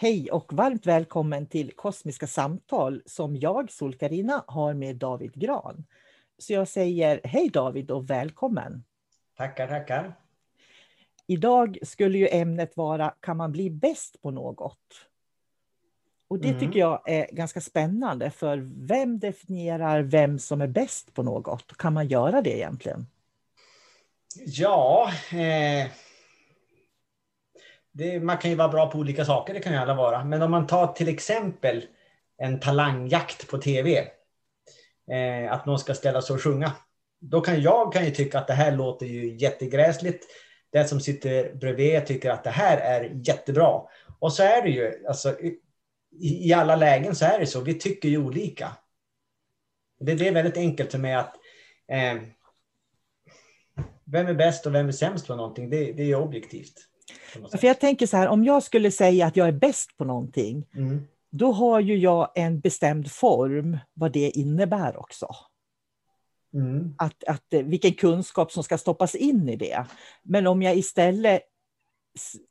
Hej och varmt välkommen till Kosmiska samtal som jag, Sol-Karina, har med David Gran. Så jag säger hej David och välkommen. Tackar, tackar. Idag skulle ju ämnet vara Kan man bli bäst på något? Och det mm. tycker jag är ganska spännande, för vem definierar vem som är bäst på något? Kan man göra det egentligen? Ja, eh det, man kan ju vara bra på olika saker, det kan ju alla vara. Men om man tar till exempel en talangjakt på tv, eh, att någon ska ställa sig och sjunga. Då kan jag kan ju tycka att det här låter ju jättegräsligt. Den som sitter bredvid tycker att det här är jättebra. Och så är det ju, alltså, i, i alla lägen så är det så. Vi tycker ju olika. Det, det är väldigt enkelt för mig att eh, vem är bäst och vem är sämst på någonting, det, det är objektivt. För jag tänker så här, om jag skulle säga att jag är bäst på någonting, mm. då har ju jag en bestämd form, vad det innebär också. Mm. Att, att, eh, vilken kunskap som ska stoppas in i det. Men om jag istället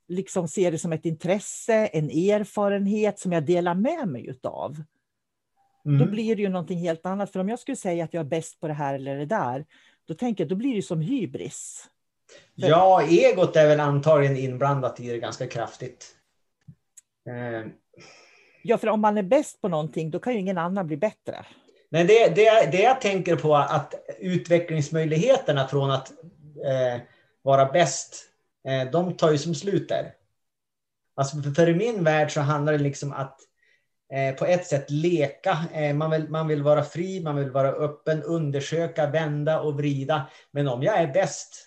liksom ser det som ett intresse, en erfarenhet som jag delar med mig utav, mm. då blir det ju någonting helt annat. För om jag skulle säga att jag är bäst på det här eller det där, då tänker jag, då blir det som hybris. Ja, egot är väl antagligen inblandat i det ganska kraftigt. Eh. Ja, för om man är bäst på någonting, då kan ju ingen annan bli bättre. Nej, det, det, det jag tänker på är att utvecklingsmöjligheterna från att eh, vara bäst, eh, de tar ju som slut där. Alltså för, för i min värld så handlar det liksom att eh, på ett sätt leka. Eh, man, vill, man vill vara fri, man vill vara öppen, undersöka, vända och vrida. Men om jag är bäst,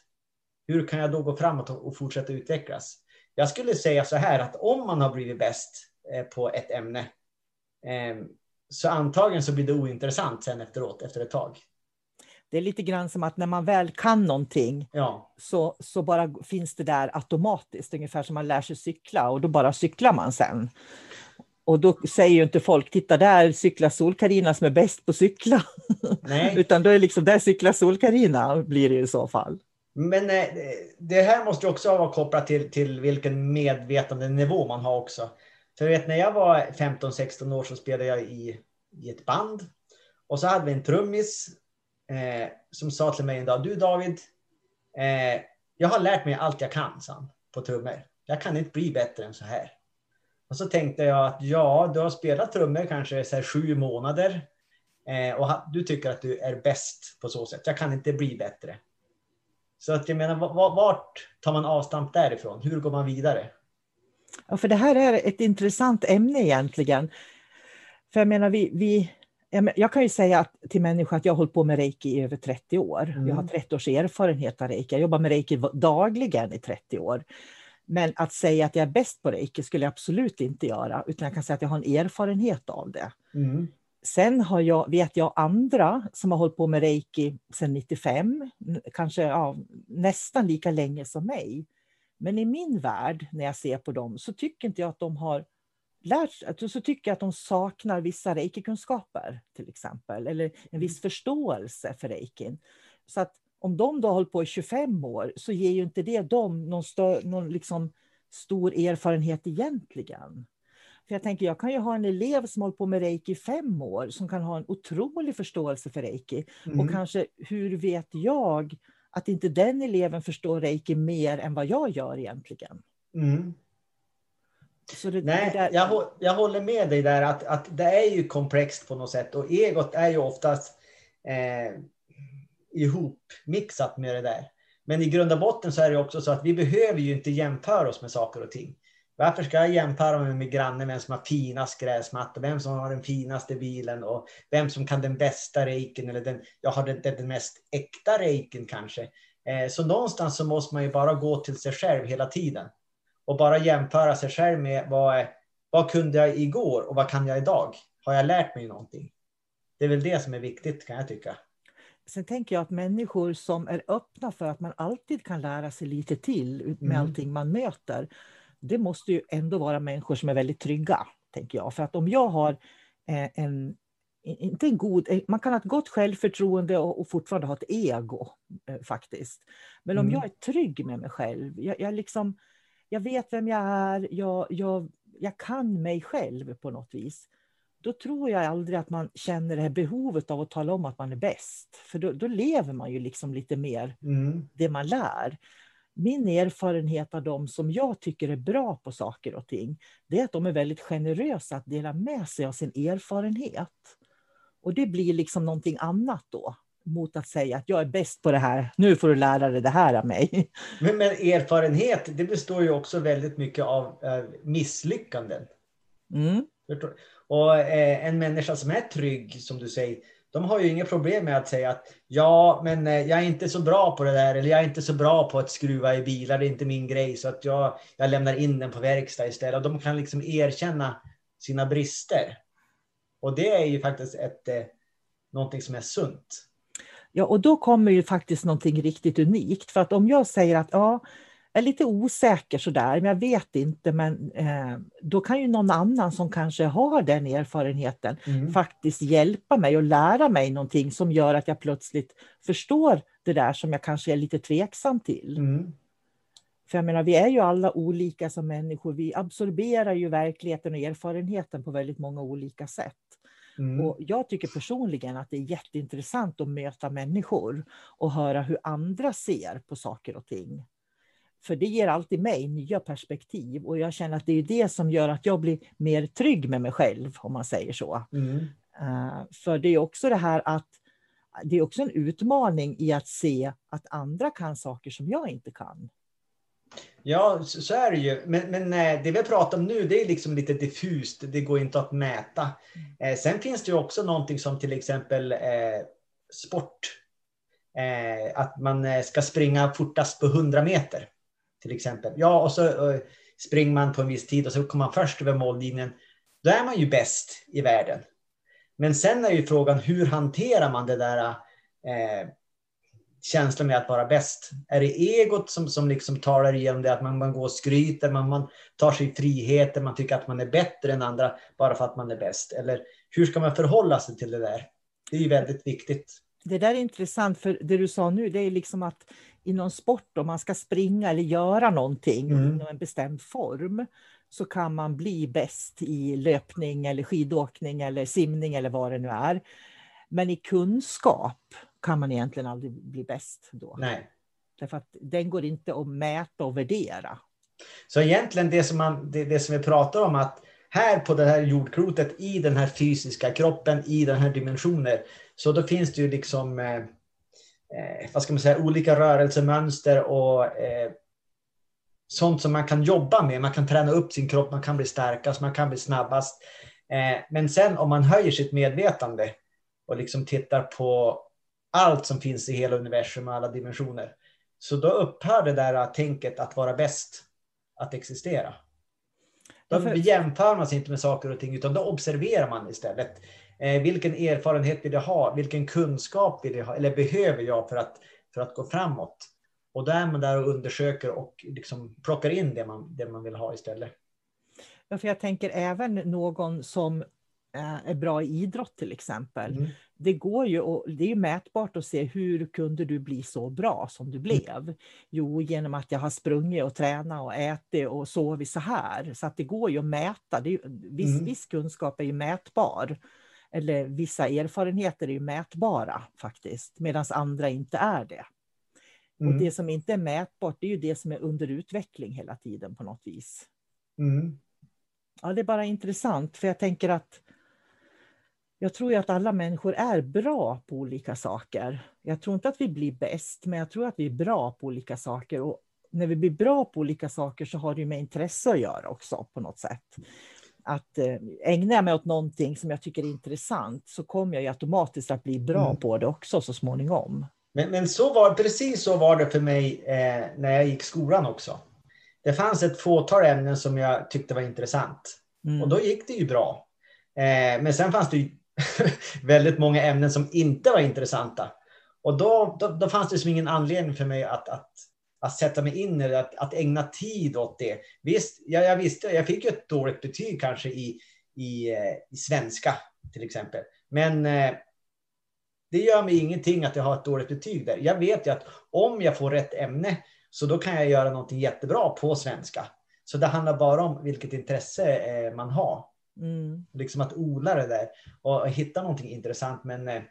hur kan jag då gå framåt och fortsätta utvecklas? Jag skulle säga så här att om man har blivit bäst eh, på ett ämne, eh, så antagligen så blir det ointressant sen efteråt, efter ett tag. Det är lite grann som att när man väl kan någonting Ja, så, så bara finns det där automatiskt, ungefär som man lär sig cykla och då bara cyklar man sen. Och då säger ju inte folk, titta där cyklar Sol-Carina som är bäst på cykla. nej. Utan då är det liksom, där cyklar Sol-Carina blir det i så fall. Men eh, det här måste ju också vara kopplat till, till vilken medvetandenivå man har också. För jag vet när jag var 15-16 år så spelade jag i, i ett band. Och så hade vi en trummis eh, som sa till mig en dag, du David, eh, jag har lärt mig allt jag kan sa han, på trummor. Jag kan inte bli bättre än så här. Och så tänkte jag att ja, du har spelat trummor kanske så här sju månader. Eh, och ha, du tycker att du är bäst på så sätt. Jag kan inte bli bättre. Så att jag menar, va- va- vart tar man avstamp därifrån? Hur går man vidare? Ja, för det här är ett intressant ämne egentligen. För jag menar, vi, vi, jag kan ju säga till människor att jag har hållit på med reiki i över 30 år. Mm. Jag har 30 års erfarenhet av reiki. Jag jobbar med reiki dagligen i 30 år. Men att säga att jag är bäst på reiki skulle jag absolut inte göra, utan jag kan säga att jag har en erfarenhet av det. Mm. Sen har jag, vet jag andra som har hållit på med reiki sedan 95, n- kanske ja, nästan lika länge som mig. Men i min värld, när jag ser på dem, så tycker inte jag att de har lärt sig, så tycker jag att de saknar vissa reiki-kunskaper till exempel, eller en viss förståelse för reikin. Så att om de då har hållit på i 25 år så ger ju inte det dem någon, stö, någon liksom stor erfarenhet egentligen. För jag tänker, jag kan ju ha en elev som hållit på med reiki i fem år som kan ha en otrolig förståelse för reiki. Mm. Och kanske, hur vet jag att inte den eleven förstår reiki mer än vad jag gör egentligen? Mm. Det, Nej, det där, jag, jag håller med dig där att, att det är ju komplext på något sätt och egot är ju oftast eh, ihopmixat med det där. Men i grund och botten så är det också så att vi behöver ju inte jämföra oss med saker och ting. Varför ska jag jämföra mig med grannen, vem som har finast gräsmatta, vem som har den finaste bilen och vem som kan den bästa reiken eller den, jag har den, den, mest äkta reiken kanske. Eh, så någonstans så måste man ju bara gå till sig själv hela tiden och bara jämföra sig själv med vad, vad kunde jag igår och vad kan jag idag? Har jag lärt mig någonting? Det är väl det som är viktigt kan jag tycka. Sen tänker jag att människor som är öppna för att man alltid kan lära sig lite till med Mm. allting man möter. Det måste ju ändå vara människor som är väldigt trygga, tänker jag. För att om jag har eh, en, inte en god, eh, man kan ha ett gott självförtroende och, och fortfarande ha ett ego eh, faktiskt. Men om Mm. jag är trygg med mig själv, jag, jag, liksom, jag vet vem jag är, jag, jag, jag kan mig själv på något vis då tror jag aldrig att man känner det här behovet av att tala om att man är bäst. För då, då lever man ju liksom lite mer Mm. det man lär. Min erfarenhet av dem som jag tycker är bra på saker och ting, det är att de är väldigt generösa att dela med sig av sin erfarenhet. Och det blir liksom någonting annat då, mot att säga att jag är bäst på det här, nu får du lära dig det här av mig. Men, men erfarenhet, det består ju också väldigt mycket av eh, misslyckanden. Mm. Och eh, en människa som är trygg, som du säger, de har ju inga problem med att säga att ja, men eh, jag är inte så bra på det där, eller jag är inte så bra på att skruva i bilar, det är inte min grej, så att jag, jag lämnar in den på verkstad istället. Och de kan liksom erkänna sina brister. Och det är ju faktiskt ett, eh, någonting som är sunt. Ja, och då kommer ju faktiskt någonting riktigt unikt. För att om jag säger att ja, är lite osäker sådär, men jag vet inte, men eh, då kan ju någon annan som kanske har den erfarenheten Mm. faktiskt hjälpa mig och lära mig någonting som gör att jag plötsligt förstår det där som jag kanske är lite tveksam till. Mm. För jag menar, vi är ju alla olika som människor. Vi absorberar ju verkligheten och erfarenheten på väldigt många olika sätt. Mm. Och jag tycker personligen att det är jätteintressant att möta människor och höra hur andra ser på saker och ting. För det ger alltid mig nya perspektiv och jag känner att det är det som gör att jag blir mer trygg med mig själv, om man säger så. Mm. Eh, För det är också det här att det är också en utmaning i att se att andra kan saker som jag inte kan. Ja, så, är det ju. Men, men eh, det vi pratar om nu, det är liksom lite diffust. Det går inte att mäta. Eh, sen finns det ju också någonting som till exempel eh, sport. Eh, att man eh, ska springa fortast på 100 meter. Till exempel. Ja, och så eh, springer man på en viss tid och så kommer man först över mållinjen. Då är man ju bäst i världen. Men sen är ju frågan hur hanterar man det där eh, känslan med att vara bäst? Är det egot som, som liksom talar igenom det, att man, man går och skryter, man, man tar sig friheter, man tycker att man är bättre än andra bara för att man är bäst? Eller hur ska man förhålla sig till det där? Det är ju väldigt viktigt. Det där är intressant, för det du sa nu, det är liksom att i någon sport, om man ska springa eller göra någonting mm. inom en bestämd form, så kan man bli bäst i löpning eller skidåkning eller simning eller vad det nu är. Men i kunskap kan man egentligen aldrig bli bäst då. Nej. Därför att den går inte att mäta och värdera. Så egentligen det som, man, det, det som vi pratar om att här på det här jordklotet i den här fysiska kroppen i den här dimensionen så då finns det ju liksom eh, eh, vad ska man säga, olika rörelsemönster och eh, sånt som man kan jobba med. Man kan träna upp sin kropp, man kan bli starkast, man kan bli snabbast. Eh, men sen om man höjer sitt medvetande och liksom tittar på allt som finns i hela universum och alla dimensioner. Så då upphör det där tänket att vara bäst att existera. Då för... jämför man sig inte med saker och ting utan då observerar man istället. Eh, vilken erfarenhet vill jag ha? Vilken kunskap vill jag ha? Eller behöver jag för att, för att gå framåt? Och då är man där och undersöker och liksom plockar in det man, det man vill ha istället. Ja, för jag tänker även någon som eh, är bra i idrott till exempel. Mm. Det går ju och det är mätbart att se hur kunde du bli så bra som du mm. blev? Mm. Jo, genom att jag har sprungit och tränat och ätit och sovit så här. Så att det går ju att mäta. Det är, viss, mm. viss kunskap är ju mätbar. Eller vissa erfarenheter är ju mätbara faktiskt, medan andra inte är det. Mm. Och det som inte är mätbart, det är ju det som är under utveckling hela tiden på något vis. Mm. Ja, det är bara intressant, för jag tänker att jag tror ju att alla människor är bra på olika saker. Jag tror inte att vi blir bäst, men jag tror att vi är bra på olika saker. Och när vi blir bra på olika saker så har det med intresse att göra också på något sätt. Att eh, ägnar jag mig åt någonting som jag tycker är intressant så kommer jag automatiskt att bli bra mm. på det också så småningom. Men, men så var, precis så var det för mig eh, när jag gick skolan också. Det fanns ett fåtal ämnen som jag tyckte var intressant. Mm. Och då gick det ju bra. Eh, men sen fanns det ju väldigt många ämnen som inte var intressanta. Och då, då, då fanns det som ingen anledning för mig att, att, att sätta mig in i det, att, att ägna tid åt det. Visst, jag, jag visste, jag fick ju ett dåligt betyg kanske i, i, eh, i svenska till exempel. Men eh, det gör mig ingenting att jag har ett dåligt betyg där. Jag vet ju att om jag får rätt ämne så då kan jag göra någonting jättebra på svenska. Så det handlar bara om vilket intresse eh, man har. Mm. Liksom att odla det där och hitta någonting intressant. Men eh,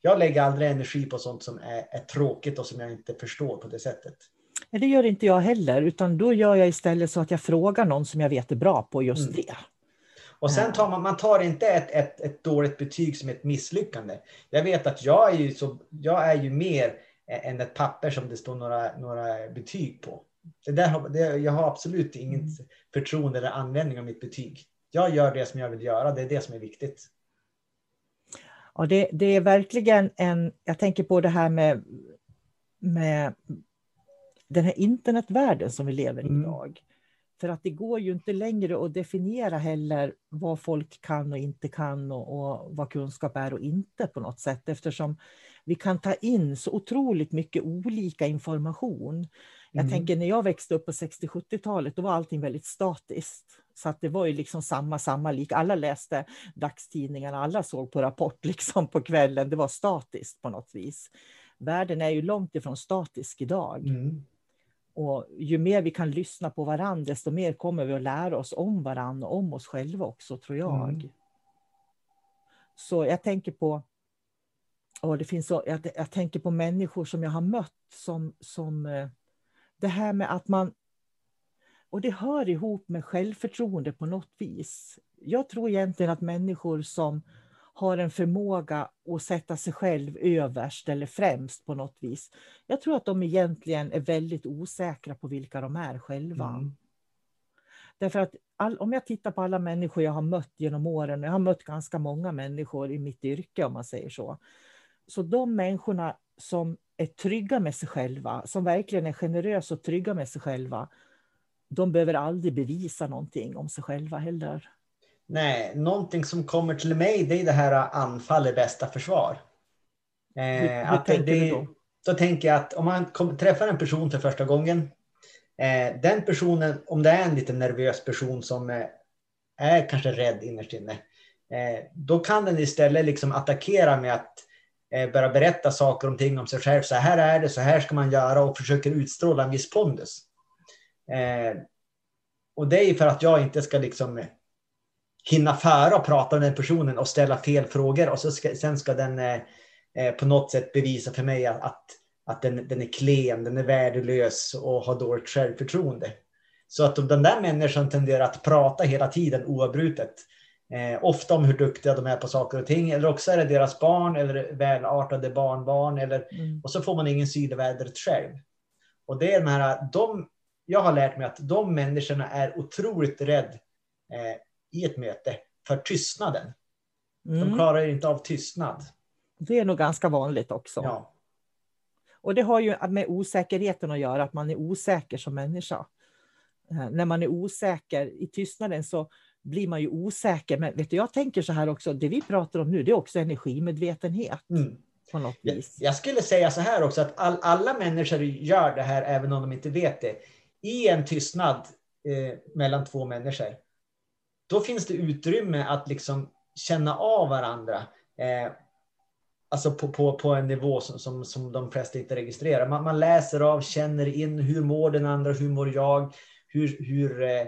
jag lägger aldrig energi på sånt som är, är, tråkigt och som jag inte förstår på det sättet. Det gör inte jag heller, utan då gör jag istället så att jag frågar någon som jag vet är bra på just mm. det. Och sen tar man, man tar inte ett, ett, ett dåligt betyg som ett misslyckande. Jag vet att jag är ju, så, jag är ju mer än ett papper som det står några, några betyg på. Det där, det, jag har absolut inget mm. förtroende eller användning av mitt betyg. Jag gör det som jag vill göra, det är det som är viktigt. Ja, det, det är verkligen en, jag tänker på det här med, med den här internetvärlden som vi lever i mm. idag. För att det går ju inte längre att definiera heller vad folk kan och inte kan och, och, vad kunskap är och inte på något sätt eftersom vi kan ta in så otroligt mycket olika information. Jag mm. tänker när jag växte upp på 60-70-talet, då var allting väldigt statiskt. Så att det var ju liksom samma, samma lik. Alla läste dagstidningarna, alla såg på Rapport liksom på kvällen. Det var statiskt på något vis. Världen är ju långt ifrån statisk idag. Mm. Och ju mer vi kan lyssna på varandra, desto mer kommer vi att lära oss om varandra och om oss själva också, tror jag. Mm. Så jag tänker på och det finns så, jag, jag, tänker på människor som jag har mött som, som eh, det här med att man... Och det hör ihop med självförtroende på något vis. Jag tror egentligen att människor som har en förmåga att sätta sig själv överst eller främst på något vis. Jag tror att de egentligen är väldigt osäkra på vilka de är själva. Mm. Därför att all, om jag tittar på alla människor jag har mött genom åren, jag har mött ganska många människor i mitt yrke om man säger så. Så de människorna som är trygga med sig själva, som verkligen är generösa och trygga med sig själva, de behöver aldrig bevisa någonting om sig själva heller. Nej, någonting som kommer till mig det är det här anfall är bästa försvar. Eh, tänker det, då? Då tänker jag att om man kom, träffar en person för första gången. Eh, den personen, om det är en lite nervös person som eh, är kanske rädd innerst inne. Eh, då kan den istället liksom attackera med att eh, börja berätta saker om ting om sig själv. Så här är det, så här ska man göra och försöker utstråla en viss pondus. Eh, och det är för att jag inte ska liksom hinna före och prata med den personen och ställa fel frågor och så ska, sen ska den eh, eh, på något sätt bevisa för mig att, att, att den, den är klen, den är värdelös och har dåligt självförtroende. Så att den där människan tenderar att prata hela tiden oavbrutet. Eh, ofta om hur duktiga de är på saker och ting. Eller också är det deras barn eller välartade barnbarn. Eller, mm. Och så får man ingen syn vädret själv. Och det är de här, de, jag har lärt mig att de människorna är otroligt rädda eh, i ett möte för tystnaden. Mm. De klarar inte av tystnad. Det är nog ganska vanligt också. Ja. Och det har ju med osäkerheten att göra, att man är osäker som människa. Eh, när man är osäker i tystnaden så blir man ju osäker. Men vet du, jag tänker så här också, det vi pratar om nu, det är också energimedvetenhet. Mm. På något vis. Jag, jag skulle säga så här också, att all, alla människor gör det här även om de inte vet det. I en tystnad eh, mellan två människor, då finns det utrymme att liksom känna av varandra. Eh, alltså på, på, på en nivå som, som, som de flesta inte registrerar. Man, man läser av, känner in, hur mår den andra, hur mår jag, hur, hur eh,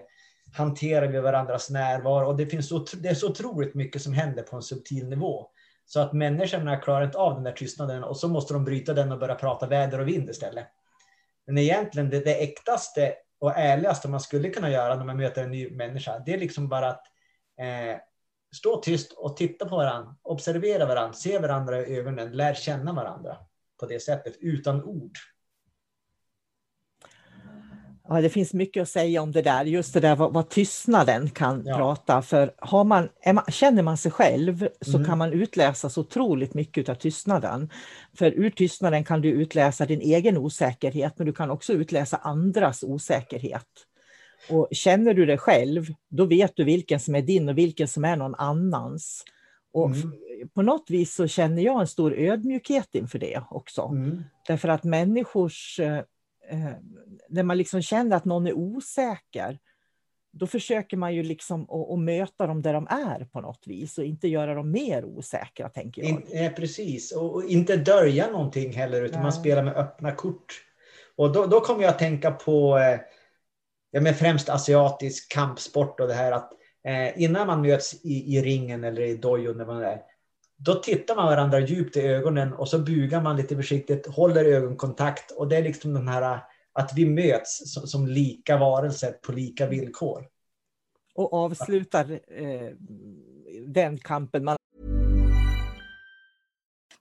hanterar vi varandras närvaro? Och det, finns så, det är så otroligt mycket som händer på en subtil nivå. Så att människorna klarar inte av den där tystnaden och så måste de bryta den och börja prata väder och vind istället. Men egentligen det, det äktaste och ärligaste man skulle kunna göra när man möter en ny människa, det är liksom bara att eh, stå tyst och titta på varandra, observera varandra, se varandra i ögonen, lär känna varandra på det sättet utan ord. Ja, det finns mycket att säga om det där, just det där vad, vad tystnaden kan ja. prata. För har man, man, känner man sig själv så mm. kan man utläsa så otroligt mycket av tystnaden. För ur tystnaden kan du utläsa din egen osäkerhet, men du kan också utläsa andras osäkerhet. Och känner du dig själv, då vet du vilken som är din och vilken som är någon annans. Och mm. på något vis så känner jag en stor ödmjukhet inför det också. Mm. Därför att människors eh, när man liksom känner att någon är osäker, då försöker man ju liksom att, att, möta dem där de är på något vis och inte göra dem mer osäkra, tänker jag. In, eh, precis, och, och, inte dölja någonting heller, utan ja. man spelar med öppna kort. Och då, då kommer jag att tänka på eh, ja, men främst asiatisk kampsport och det här att eh, innan man möts i, i ringen eller i dojon, då tittar man varandra djupt i ögonen och så bugar man lite försiktigt, håller ögonkontakt och det är liksom den här att vi möts som, som lika varelser på lika villkor. Och avslutar eh, den kampen man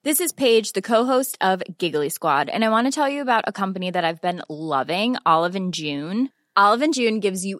This is Paige, the co-host of Giggly Squad, and I want to tell you about a company that I've been loving, Olive and June. Olive and June gives you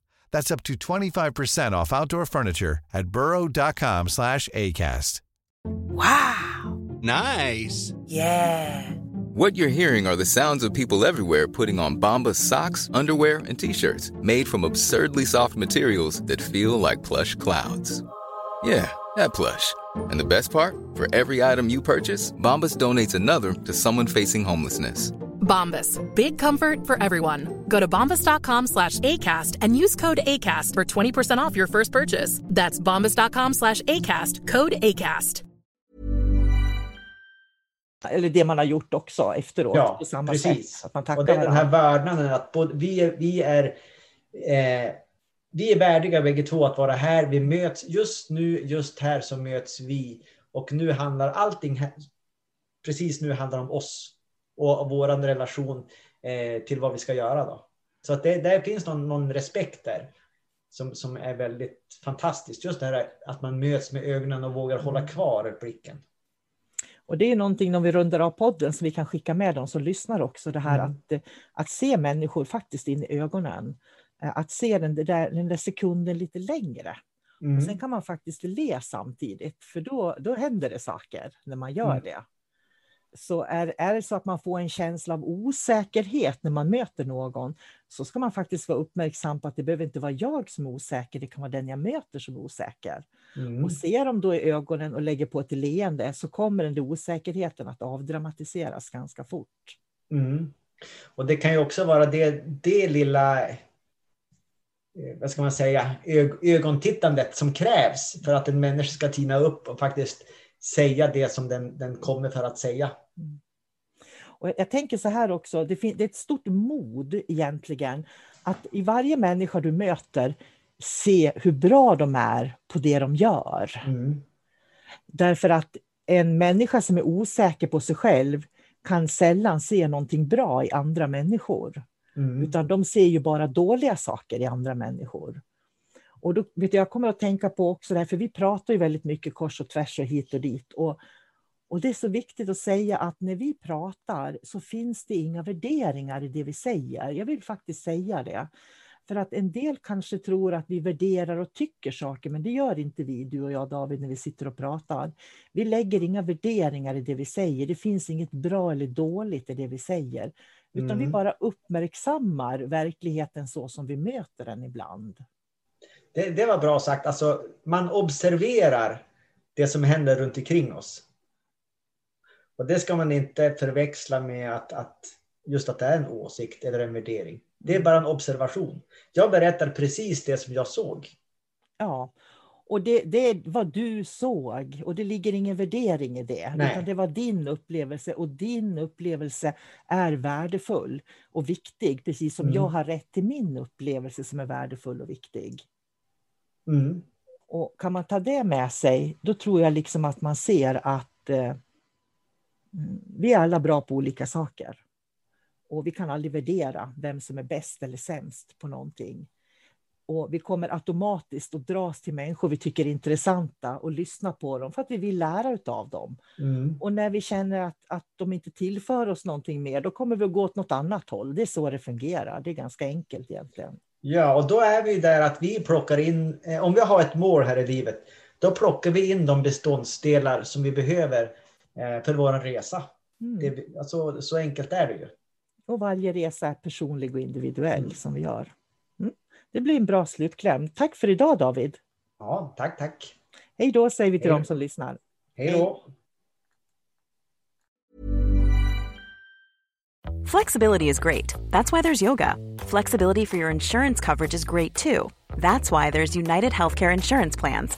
That's up to 25% off outdoor furniture at burrow.com slash ACAST. Wow. Nice. Yeah. What you're hearing are the sounds of people everywhere putting on Bombas socks, underwear, and t-shirts made from absurdly soft materials that feel like plush clouds. Yeah, that plush. And the best part? For every item you purchase, Bombas donates another to someone facing homelessness. Bombas. Big comfort for everyone. Go to bombas.com slash ACAST and use code ACAST for 20% off your first purchase. That's bombas.com slash ACAST. Code ACAST. Eller det man har gjort också efteråt. Ja, på samma precis. Sätt, att man Och tackar det är den här vördnaden att både, vi, är, vi, är, eh, vi är värdiga bägge två att vara här. Vi möts just nu, just här så möts vi. Och nu handlar allting, här, precis nu handlar om oss och vår relation eh, till vad vi ska göra. Då. Så att det, där finns någon, någon respekt där som, som är väldigt fantastiskt. Just det här att man möts med ögonen och vågar hålla kvar blicken. Och det är någonting när vi rundar av podden som vi kan skicka med dem som lyssnar också. Det här Mm. att, att se människor faktiskt in i ögonen. Eh, Att se den där, den där sekunden lite längre. Mm. Och sen kan man faktiskt le samtidigt, för då, då händer det saker när man gör Mm. det. Så är, är det så att man får en känsla av osäkerhet när man möter någon, så ska man faktiskt vara uppmärksam på att det behöver inte vara jag som är osäker, det kan vara den jag möter som är osäker. Mm. Och ser de då i ögonen och lägger på ett leende så kommer den där osäkerheten att avdramatiseras ganska fort. Mm. Och det kan ju också vara det, det lilla, eh, vad ska man säga, ög, ögontittandet som krävs för att en människa ska tina upp och faktiskt säga det som den, den kommer för att säga. Och jag tänker så här också, det, det är ett stort mod egentligen att i varje människa du möter se hur bra de är på det de gör. Mm. Därför att en människa som är osäker på sig själv kan sällan se någonting bra i andra människor. Mm. Utan de ser ju bara dåliga saker i andra människor. Och då, vet du, jag kommer att tänka på också det här, för vi pratar ju väldigt mycket kors och tvärs och hit och dit. Och, och det är så viktigt att säga att när vi pratar så finns det inga värderingar i det vi säger. Jag vill faktiskt säga det. För att en del kanske tror att vi värderar och tycker saker, men det gör inte vi, du och jag David, när vi sitter och pratar. Vi lägger inga värderingar i det vi säger. Det finns inget bra eller dåligt i det vi säger. Utan vi Mm. bara uppmärksammar verkligheten så som vi möter den ibland. Det, det var bra sagt. Alltså, man observerar det som händer runt omkring oss. Och det ska man inte förväxla med att, att just att det är en åsikt eller en värdering. Det är bara en observation. Jag berättar precis det som jag såg. Ja, och det, det är vad du såg och det ligger ingen värdering i det. Nej. Utan det var din upplevelse och din upplevelse är värdefull och viktig. Precis som Mm. jag har rätt till min upplevelse som är värdefull och viktig. Mm. Och kan man ta det med sig, då tror jag liksom att man ser att eh, vi är alla bra på olika saker. Och vi kan aldrig värdera vem som är bäst eller sämst på någonting. Och vi kommer automatiskt att dras till människor vi tycker är intressanta och lyssna på dem för att vi vill lära av dem. Mm. Och när vi känner att, att de inte tillför oss någonting mer, då kommer vi att gå åt något annat håll. Det är så det fungerar. Det är ganska enkelt egentligen. Ja, och då är vi där att vi plockar in, eh, om vi har ett mål här i livet, då plockar vi in de beståndsdelar som vi behöver eh, för vår resa. Mm. Det, alltså, så enkelt är det ju. Och varje resa är personlig och individuell Mm. som vi gör. Mm. Det blir en bra slutkläm. Tack för idag David. Ja, tack, tack. Hej då säger vi till Hej. de som lyssnar. Hej då. Flexibility is great. That's why there's yoga. Flexibility for your insurance coverage is great too. That's why there's United Healthcare Insurance Plans.